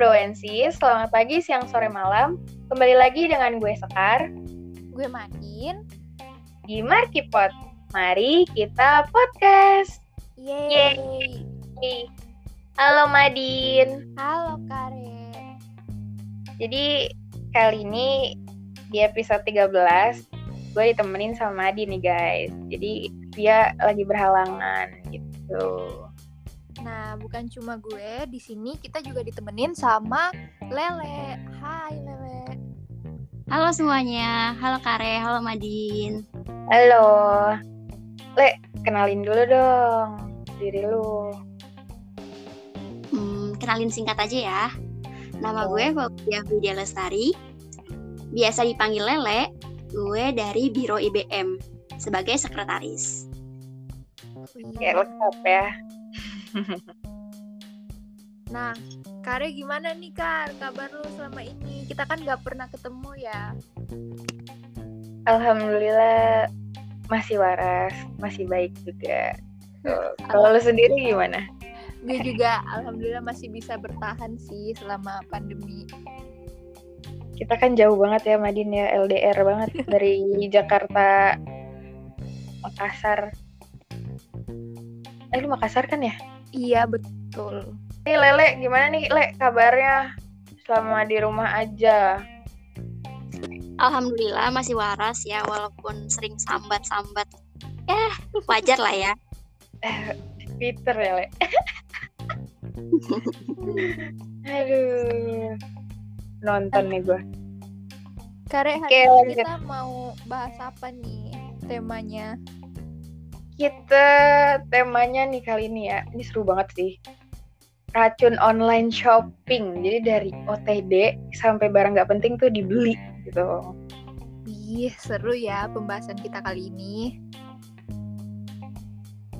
Browensi, selamat pagi, siang, sore, malam. Kembali lagi dengan gue Sekar Gue Madin. di Markipot. Mari kita podcast. Yeay. Yeay. Halo Madin. Halo Kare. Jadi kali ini di episode 13 gue ditemenin sama Madin nih guys. Jadi dia lagi berhalangan gitu. Nah, bukan cuma gue, di sini kita juga ditemenin sama Lele. Hai Lele. Halo semuanya, halo Kare, halo Madin. Halo. Le, kenalin dulu dong diri lu. Hmm, kenalin singkat aja ya. Nama Oh. gue Fauzia Widya Lestari. Biasa dipanggil Lele. Gue dari Biro IBM sebagai sekretaris. Kayak lengkap ya. Nah, Kare gimana nih Kar? Kabar lu selama ini? Kita kan gak pernah ketemu ya. Alhamdulillah masih waras, masih baik juga. Tuh, Kalau lu sendiri gimana? Gue juga alhamdulillah masih bisa bertahan sih selama pandemi. Kita kan jauh banget ya Madin ya, LDR banget dari Jakarta Makassar. Eh lu Makassar kan ya? Iya, betul. Nih Lele, gimana nih Le kabarnya? Selama di rumah aja. Alhamdulillah masih waras ya, walaupun sering sambat-sambat. Eh, wajar lah ya. Peter ya Le. Aduh. Nonton nih gue. Kare, hari lanjut. kita mau bahas apa nih temanya? Kita temanya nih kali ini ya, ini seru banget sih. Racun online shopping. Jadi dari OTD sampai barang nggak penting tuh dibeli gitu. Ih, seru ya pembahasan kita kali ini.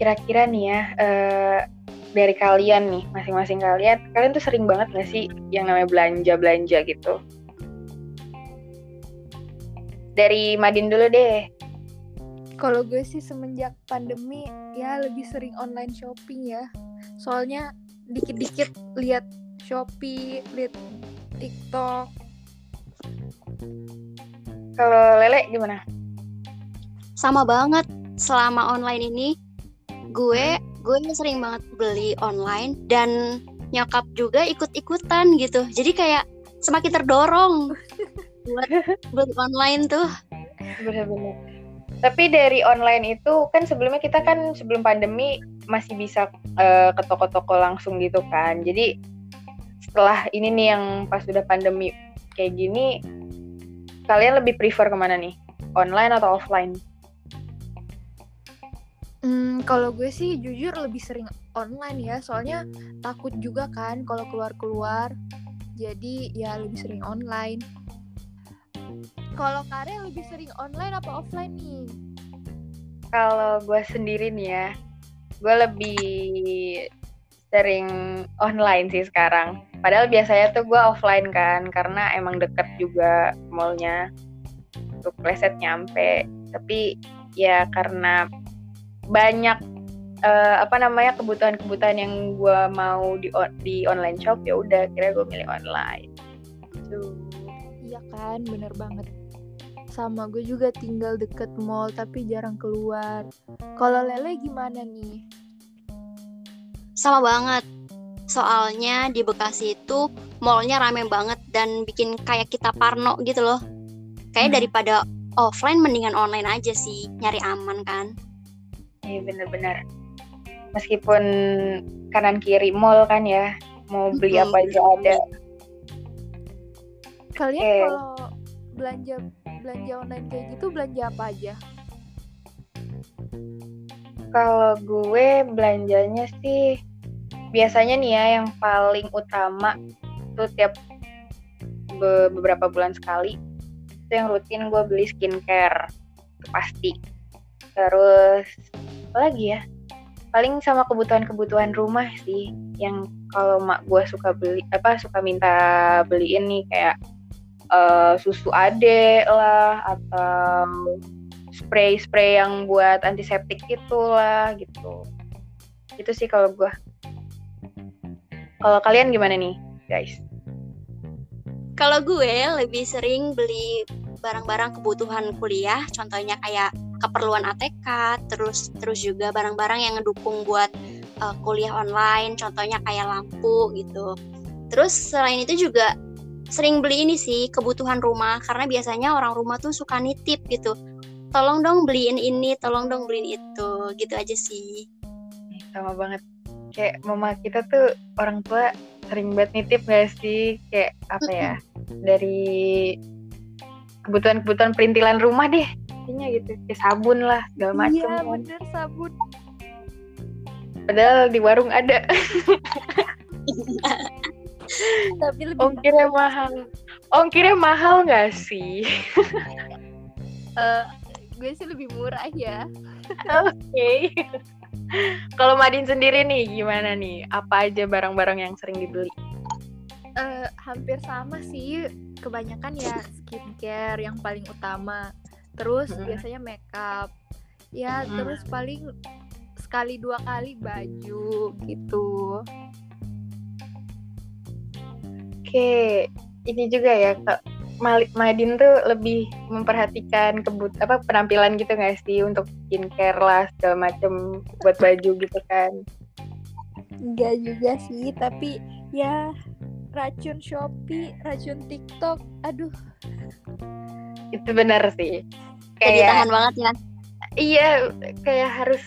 Kira-kira nih ya, eh, dari kalian nih, masing-masing kalian, kalian tuh sering banget gak sih yang namanya belanja-belanja gitu? Dari Madin dulu deh. Kalau gue sih semenjak pandemi ya lebih sering online shopping ya. Soalnya dikit-dikit lihat Shopee, lihat TikTok. Kalau Lele gimana? Sama banget selama online ini gue gue sering banget beli online dan nyokap juga ikut-ikutan gitu. Jadi kayak semakin terdorong buat beli online tuh. Bener-bener. Tapi dari online itu kan sebelumnya kita kan sebelum pandemi masih bisa eh, ke toko-toko langsung gitu kan. Jadi setelah ini nih yang pas sudah pandemi kayak gini, kalian lebih prefer ke mana nih? Online atau offline? Hmm, kalau gue sih jujur lebih sering online ya. Soalnya takut juga kan kalau keluar-keluar. Jadi ya lebih sering online. Kalau Kare lebih sering online apa offline nih? Kalau gue sendiri nih ya, gue lebih sering online sih sekarang. Padahal biasanya tuh gue offline kan, karena emang deket juga mallnya untuk preset nyampe. Tapi ya karena banyak eh, apa namanya kebutuhan-kebutuhan yang gue mau di on- di online shop ya udah kira gue milih online. Tuh. Iya kan, bener banget. Sama gue juga tinggal deket mall tapi jarang keluar. Kalau Lele gimana nih? Sama banget. Soalnya di Bekasi itu mallnya rame banget dan bikin kayak kita parno gitu loh. Kayak Hmm. daripada offline mendingan online aja sih, nyari aman kan. Iya bener-bener. Meskipun kanan kiri mall kan ya, mau beli apa aja ada. Kalian Oke. kalau belanja belanja online kayak gitu belanja apa aja? Kalau gue belanjanya sih biasanya nih ya yang paling utama tuh tiap be- beberapa bulan sekali itu yang rutin gue beli skincare itu pasti. Terus apa lagi ya? Paling sama kebutuhan-kebutuhan rumah sih yang kalau mak gue suka beli apa suka minta beliin nih kayak eh, susu ade lah atau spray-spray yang buat antiseptik itulah gitu. Itu sih kalau gua. Kalau kalian gimana nih, guys? Kalau gue lebih sering beli barang-barang kebutuhan kuliah, contohnya kayak keperluan ATK, terus terus juga barang-barang yang ngedukung buat uh, kuliah online, contohnya kayak lampu gitu. Terus selain itu juga sering beli ini sih kebutuhan rumah karena biasanya orang rumah tuh suka nitip gitu. Tolong dong beliin ini, tolong dong beliin itu, gitu aja sih. Sama banget. Kayak mama kita tuh orang tua sering banget nitip gak sih kayak apa ya dari kebutuhan-kebutuhan perintilan rumah deh intinya gitu kayak sabun lah segala macam Iya bener sabun. padahal di warung ada Tapi lebih ongkirnya mahal ongkirnya mahal gak sih eh, gue sih lebih murah ya. oke kalau Madin sendiri nih gimana nih apa aja barang-barang yang sering dibeli Eh, hampir sama sih. Kebanyakan ya skincare yang paling utama. Terus Mm-mm. biasanya makeup. Ya Mm. terus paling sekali dua kali baju gitu. Oke ini juga ya Kak. Malik Madin tuh lebih memperhatikan kebut apa penampilan gitu gak sih? Untuk skincare lah segala macem buat baju gitu kan. Enggak juga sih, tapi ya racun Shopee, racun TikTok. Aduh, itu benar sih. Jadi kayak tahan banget ya. iya kayak harus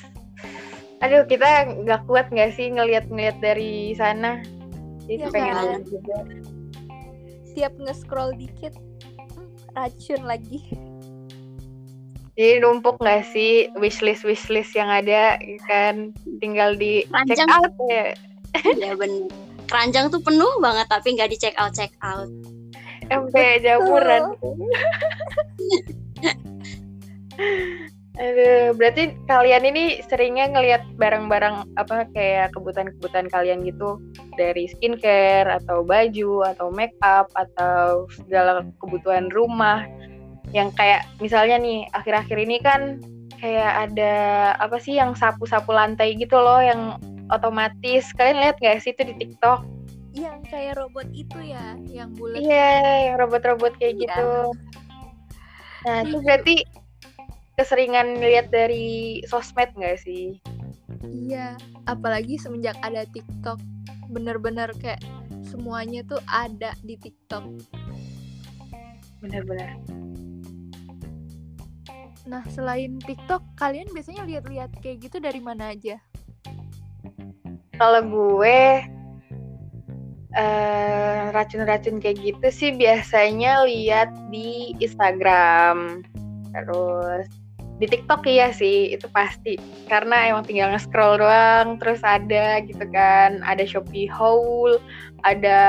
aduh kita nggak kuat nggak sih ngelihat-ngelihat dari sana jadi Iya pengen kan? juga tiap nge-scroll dikit hmm, racun lagi. jadi numpuk nggak sih wishlist wishlist yang ada kan tinggal di check Ranjang. out ya Iya bener. Keranjang tuh penuh banget tapi nggak di check out check out. sampai jamuran Aduh, berarti kalian ini seringnya ngelihat barang-barang apa kayak kebutuhan-kebutuhan kalian gitu dari skincare atau baju atau make up atau segala kebutuhan rumah yang kayak misalnya nih akhir-akhir ini kan kayak ada apa sih yang sapu-sapu lantai gitu loh yang otomatis kalian lihat nggak sih itu di TikTok? Yang kayak robot itu ya, yang bulat. Iya, yang robot-robot kayak Iya. gitu. Nah, itu berarti keseringan lihat dari sosmed nggak sih? Iya, apalagi semenjak ada TikTok, bener-bener kayak semuanya tuh ada di TikTok. Benar-benar. Nah, selain TikTok, kalian biasanya lihat-lihat kayak gitu dari mana aja? Kalau gue eh, racun-racun kayak gitu sih biasanya lihat di Instagram. Terus di TikTok iya sih, itu pasti. Karena emang tinggal nge-scroll doang, terus ada gitu kan, ada Shopee haul, ada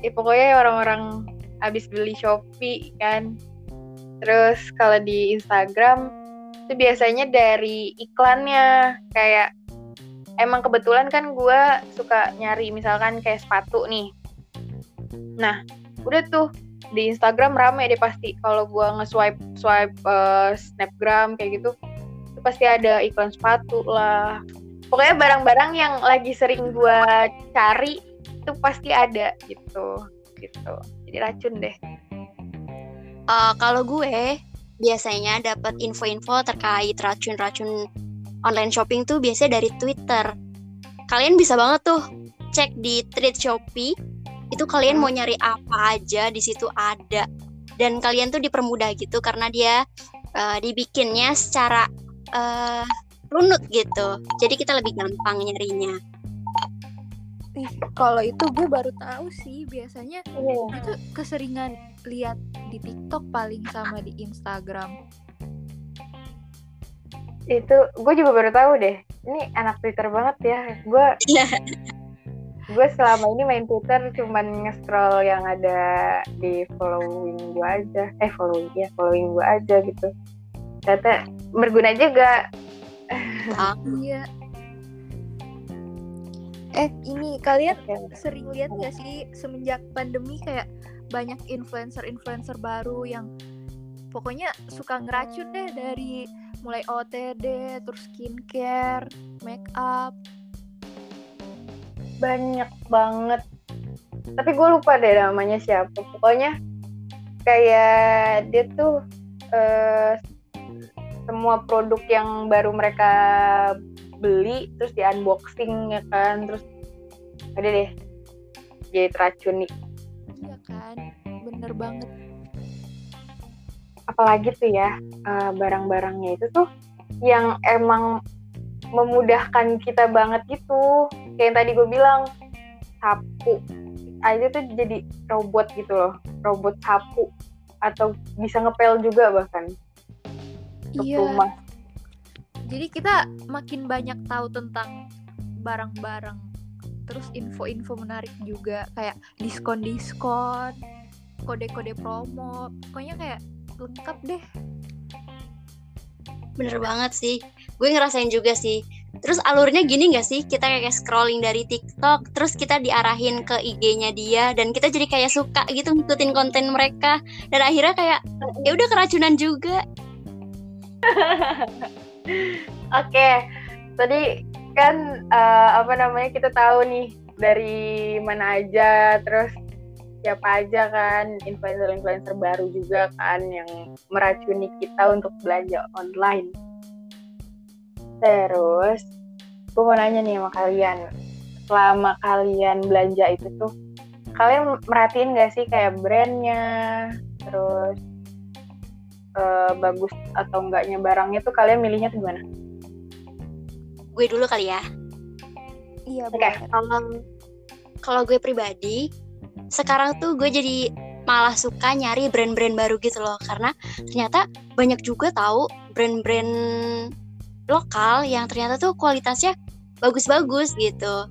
ya pokoknya orang-orang habis beli Shopee kan. Terus kalau di Instagram itu biasanya dari iklannya kayak emang kebetulan kan gue suka nyari misalkan kayak sepatu nih. Nah, udah tuh di Instagram rame deh pasti. Kalau gue nge-swipe swipe eh, snapgram kayak gitu itu pasti ada iklan sepatu lah. Pokoknya barang-barang yang lagi sering gue cari itu pasti ada gitu gitu. Jadi racun deh. Eh, kalau gue biasanya dapat info-info terkait racun-racun online shopping tuh biasanya dari Twitter. Kalian bisa banget tuh cek di thread Shopee itu kalian mau nyari apa aja di situ ada dan kalian tuh dipermudah gitu karena dia eh, dibikinnya secara eh, runut gitu. Jadi kita lebih gampang nyarinya. Ih, kalau itu gue baru tahu sih, biasanya itu keseringan lihat di TikTok paling sama di Instagram. itu gue juga baru tahu deh ini anak Twitter banget ya gue gue selama ini main Twitter cuman nge-scroll yang ada di following gue aja. Eh following ya following gue aja gitu. Ternyata berguna juga. Ah, Iya. Eh, ini kalian sering lihat gak sih semenjak pandemi kayak banyak influencer-influencer baru yang pokoknya suka ngeracun deh dari mulai OTD, terus skincare, make up. Banyak banget. Tapi gue lupa deh namanya siapa. Pokoknya kayak dia tuh uh, semua produk yang baru mereka beli terus di unboxing ya kan terus ada deh jadi teracun nih. Iya kan bener banget. Apalagi tuh ya uh, barang-barangnya itu tuh yang emang memudahkan kita banget gitu kayak yang tadi gue bilang sapu. Aja tuh jadi robot gitu loh robot sapu. Atau bisa ngepel juga bahkan. Iya. rumah. jadi kita makin banyak tahu tentang barang-barang. Terus info-info menarik juga kayak diskon-diskon kode-kode promo. Pokoknya kayak lengkap deh. Bener banget sih. Gue ngerasain juga sih terus alurnya gini gak sih kita kayak scrolling dari TikTok terus kita diarahin ke IG-nya dia dan kita jadi kayak suka gitu ngikutin konten mereka dan akhirnya kayak ya udah keracunan juga oke okay. tadi kan uh, apa namanya kita tahu nih dari mana aja terus siapa aja kan influencer-influencer baru juga kan yang meracuni kita untuk belanja online. Terus, gue mau nanya nih sama kalian, selama kalian belanja itu tuh, kalian merhatiin gak sih kayak brandnya, terus uh, bagus atau enggaknya barangnya tuh kalian milihnya tuh gimana? Gue dulu kali ya. Iya, Oke. Okay. Um, kalau gue pribadi, sekarang tuh gue jadi malah suka nyari brand-brand baru gitu loh karena ternyata banyak juga tahu brand-brand lokal yang ternyata tuh kualitasnya bagus-bagus gitu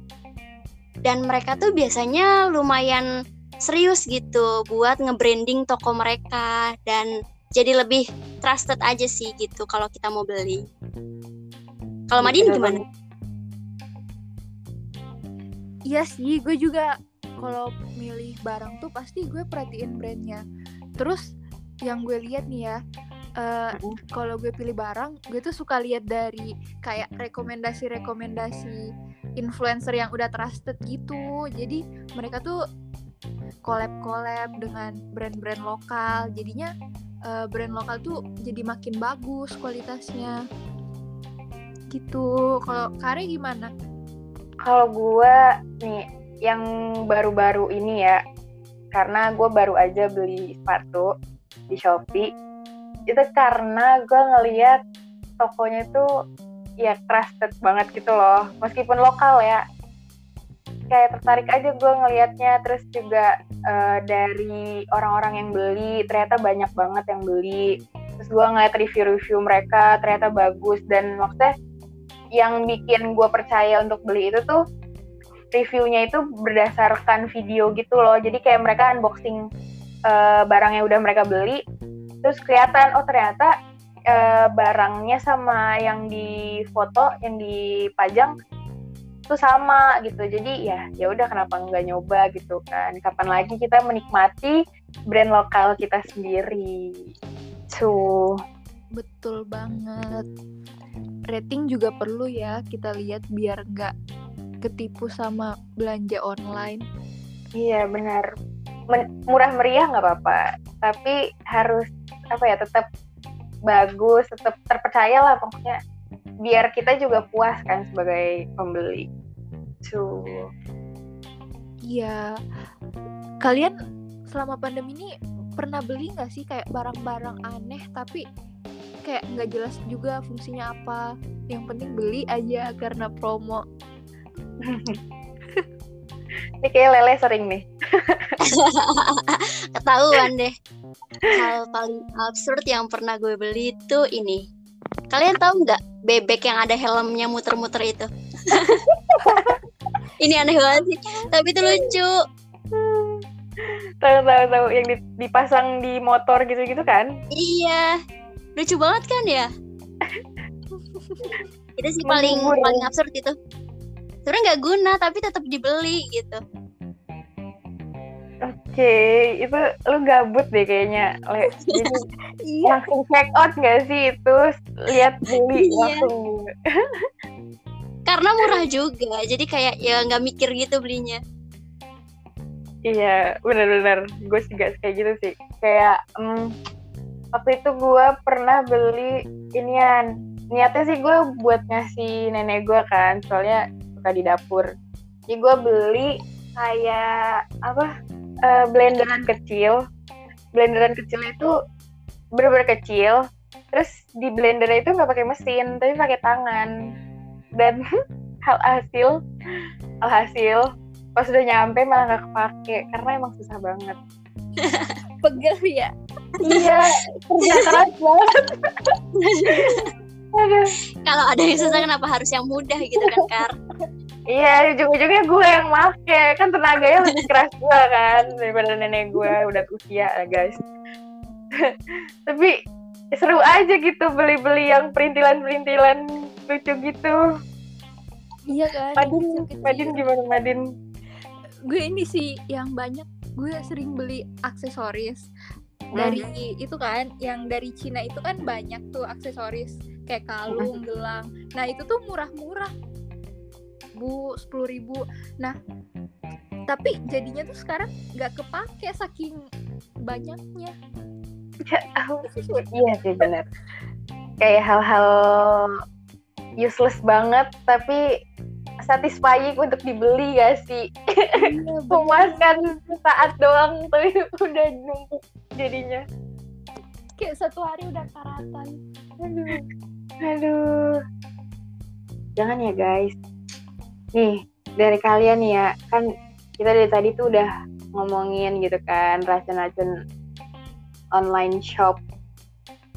dan mereka tuh biasanya lumayan serius gitu buat nge-branding toko mereka dan jadi lebih trusted aja sih gitu kalau kita mau beli. Kalau Madin gimana? Iya sih, gue juga kalau milih barang tuh pasti gue perhatiin brandnya terus yang gue lihat nih ya uh, kalau gue pilih barang gue tuh suka lihat dari kayak rekomendasi-rekomendasi influencer yang udah trusted gitu. Jadi mereka tuh collab-collab dengan brand-brand lokal. Jadinya uh, brand lokal tuh jadi makin bagus kualitasnya. Gitu. Kalau Kare gimana? Kalau gue nih yang baru-baru ini ya karena gue baru aja beli sepatu di Shopee itu karena gue ngeliat tokonya itu ya trusted banget gitu loh. Meskipun lokal ya. Kayak tertarik aja gue ngelihatnya terus juga uh, dari orang-orang yang beli ternyata banyak banget yang beli. Terus gue ngeliat review-review mereka ternyata bagus. Dan maksudnya yang bikin gue percaya untuk beli itu tuh reviewnya itu berdasarkan video gitu loh. Jadi kayak mereka unboxing uh, barang yang udah mereka beli terus kelihatan oh ternyata uh, barangnya sama yang di foto yang dipajang itu sama gitu. Jadi ya ya udah kenapa nggak nyoba gitu kan. Kapan lagi kita menikmati brand lokal kita sendiri. Tuh betul banget. Rating juga perlu ya kita lihat biar nggak ketipu sama belanja online. Iya benar. Murah meriah nggak apa-apa, tapi harus apa ya tetap bagus, tetap terpercaya lah pokoknya. Biar kita juga puas kan sebagai pembeli. Tuh. Iya. Kalian selama pandemi ini pernah beli nggak sih kayak barang-barang aneh tapi kayak nggak jelas juga fungsinya apa yang penting beli aja karena promo ini kayak lele sering nih. Ketahuan deh. Hal paling absurd yang pernah gue beli itu ini. Kalian tahu nggak bebek yang ada helmnya muter-muter itu? ini aneh banget sih, tapi itu lucu. Tahu tahu tahu yang dipasang di motor gitu-gitu kan? Iya, lucu banget kan ya? itu sih paling paling absurd itu sebenarnya nggak guna tapi tetap dibeli gitu okay, itu lu gabut deh kayaknya. Jadi iya. langsung check out gak sih itu? Lihat beli iya. langsung. Karena murah juga, jadi kayak ya nggak mikir gitu belinya. iya bener-bener gue juga kayak gitu sih kayak mm, waktu itu gue pernah beli inian niatnya sih gue buat ngasih nenek gue kan soalnya suka di dapur jadi gue beli kayak apa uh, blenderan kecil. Blenderan kecil itu bener-bener kecil. Terus di blender itu nggak pakai mesin tapi pakai tangan. Dan hal hasil hal hasil pas udah nyampe malah nggak kepake karena emang susah banget. Pegel ya? Iya kerja keras banget. Kalau ada yang susah kenapa harus yang mudah gitu kan Kar iya ujung-ujungnya gue yang make kan tenaganya lebih keras gue kan daripada nenek gue udah usia guys. Tapi seru aja gitu beli-beli yang perintilan-perintilan lucu gitu. Iya kan Madin Madin gimana Madin? Gue ini sih yang banyak gue sering beli aksesoris dari hmm. itu kan yang dari Cina itu kan banyak tuh aksesoris kayak kalung gelang. Nah itu tuh murah-murah bu sepuluh ribu. Nah tapi jadinya tuh sekarang nggak kepake saking banyaknya. Ya, iya sih benar kayak hal-hal useless banget tapi satisfying untuk dibeli gak sih? Iya, memuaskan saat doang tapi udah numpuk jadinya. Kayak satu hari udah karatan. Aduh. Aduh. Jangan ya guys nih dari kalian ya kan kita dari tadi tuh udah ngomongin gitu kan racun-racun online shop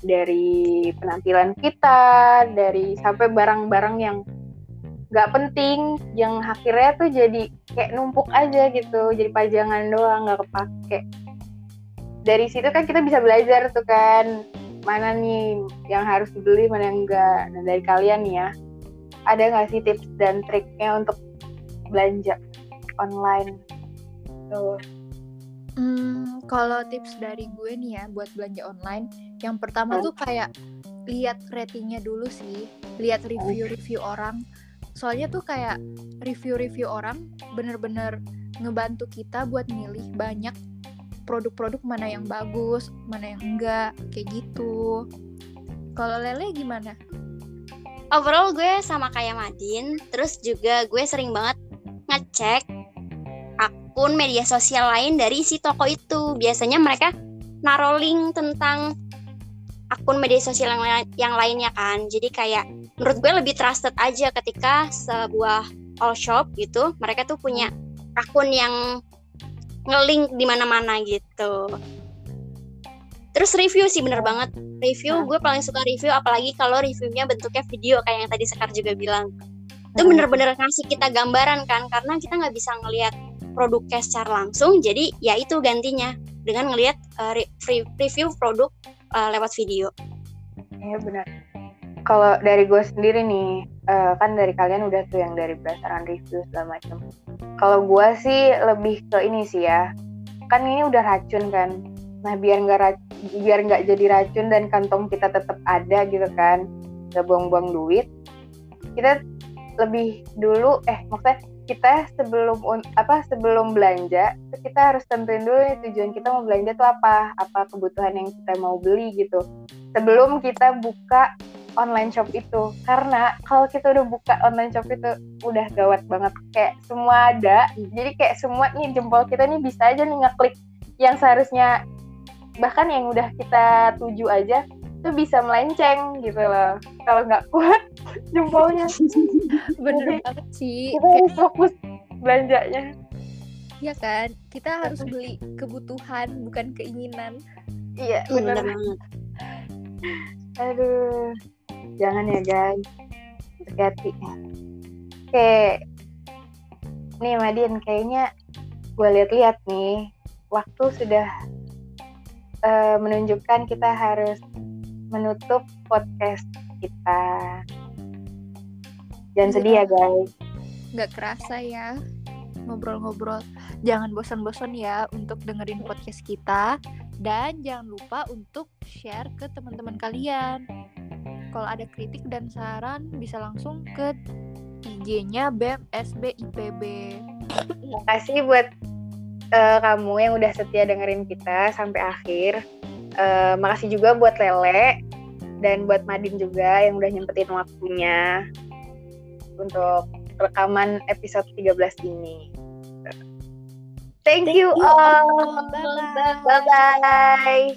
dari penampilan kita dari sampai barang-barang yang nggak penting yang akhirnya tuh jadi kayak numpuk aja gitu jadi pajangan doang nggak kepake. Dari situ kan kita bisa belajar tuh kan mana nih yang harus dibeli mana yang enggak nah dari kalian ya ada nggak sih tips dan triknya untuk belanja online? Tuh. Hmm, kalau tips dari gue nih ya buat belanja online yang pertama tuh kayak lihat ratingnya dulu sih lihat review-review orang. Soalnya tuh kayak review-review orang bener-bener ngebantu kita buat milih banyak produk-produk mana yang bagus mana yang enggak kayak gitu. Kalau Lele gimana? Overall gue sama kayak Madin terus juga gue sering banget ngecek akun media sosial lain dari si toko itu. Biasanya mereka naruh link tentang akun media sosial yang, yang lainnya kan. Jadi kayak menurut gue lebih trusted aja ketika sebuah all shop gitu mereka tuh punya akun yang ngelink di mana-mana gitu. Terus review sih bener banget review gue paling suka review apalagi kalau reviewnya bentuknya video kayak yang tadi Sekar juga bilang itu bener-bener ngasih kita gambaran kan karena kita nggak bisa ngelihat produknya secara langsung jadi ya itu gantinya dengan ngelihat uh, review produk uh, lewat video. Iya benar. Kalau dari gue sendiri nih, uh, kan dari kalian udah tuh yang dari berdasarkan review segala macam. Kalau gue sih lebih ke ini sih ya, kan ini udah racun kan. Nah biar nggak biar nggak jadi racun dan kantong kita tetap ada gitu kan, nggak buang-buang duit. Kita lebih dulu, eh maksudnya kita sebelum apa sebelum belanja kita harus tentuin dulu nih tujuan kita mau belanja tuh apa. Apa kebutuhan yang kita mau beli gitu. Sebelum kita buka online shop itu. Karena kalau kita udah buka online shop itu udah gawat banget. Kayak semua ada. Jadi kayak semua nih jempol kita nih bisa aja nih ngeklik yang seharusnya bahkan yang udah kita tuju aja tuh bisa melenceng gitu loh. Kalau nggak kuat jempolnya. Bener banget sih kita harus fokus belanjanya. Ya kan? Kita harus beli kebutuhan bukan keinginan. Iya benar banget. aduh. Jangan ya guys. Hati-hati oke. Nih Madin kayaknya gue lihat-lihat nih. Waktu sudah uh, menunjukkan kita harus menutup podcast kita Jangan iya. sedih ya guys. Gak kerasa ya ngobrol-ngobrol. Jangan bosan-bosan ya untuk dengerin podcast kita dan jangan lupa untuk share ke teman-teman kalian. Kalau ada kritik dan saran bisa langsung ke IG-nya BEM SB IPB. Terima kasih buat uh, kamu yang udah setia dengerin kita sampai akhir. Uh, makasih juga buat Lele dan buat Madin juga yang udah nyempetin waktunya untuk rekaman episode 13 ini. Thank, Thank you all. Bye-bye.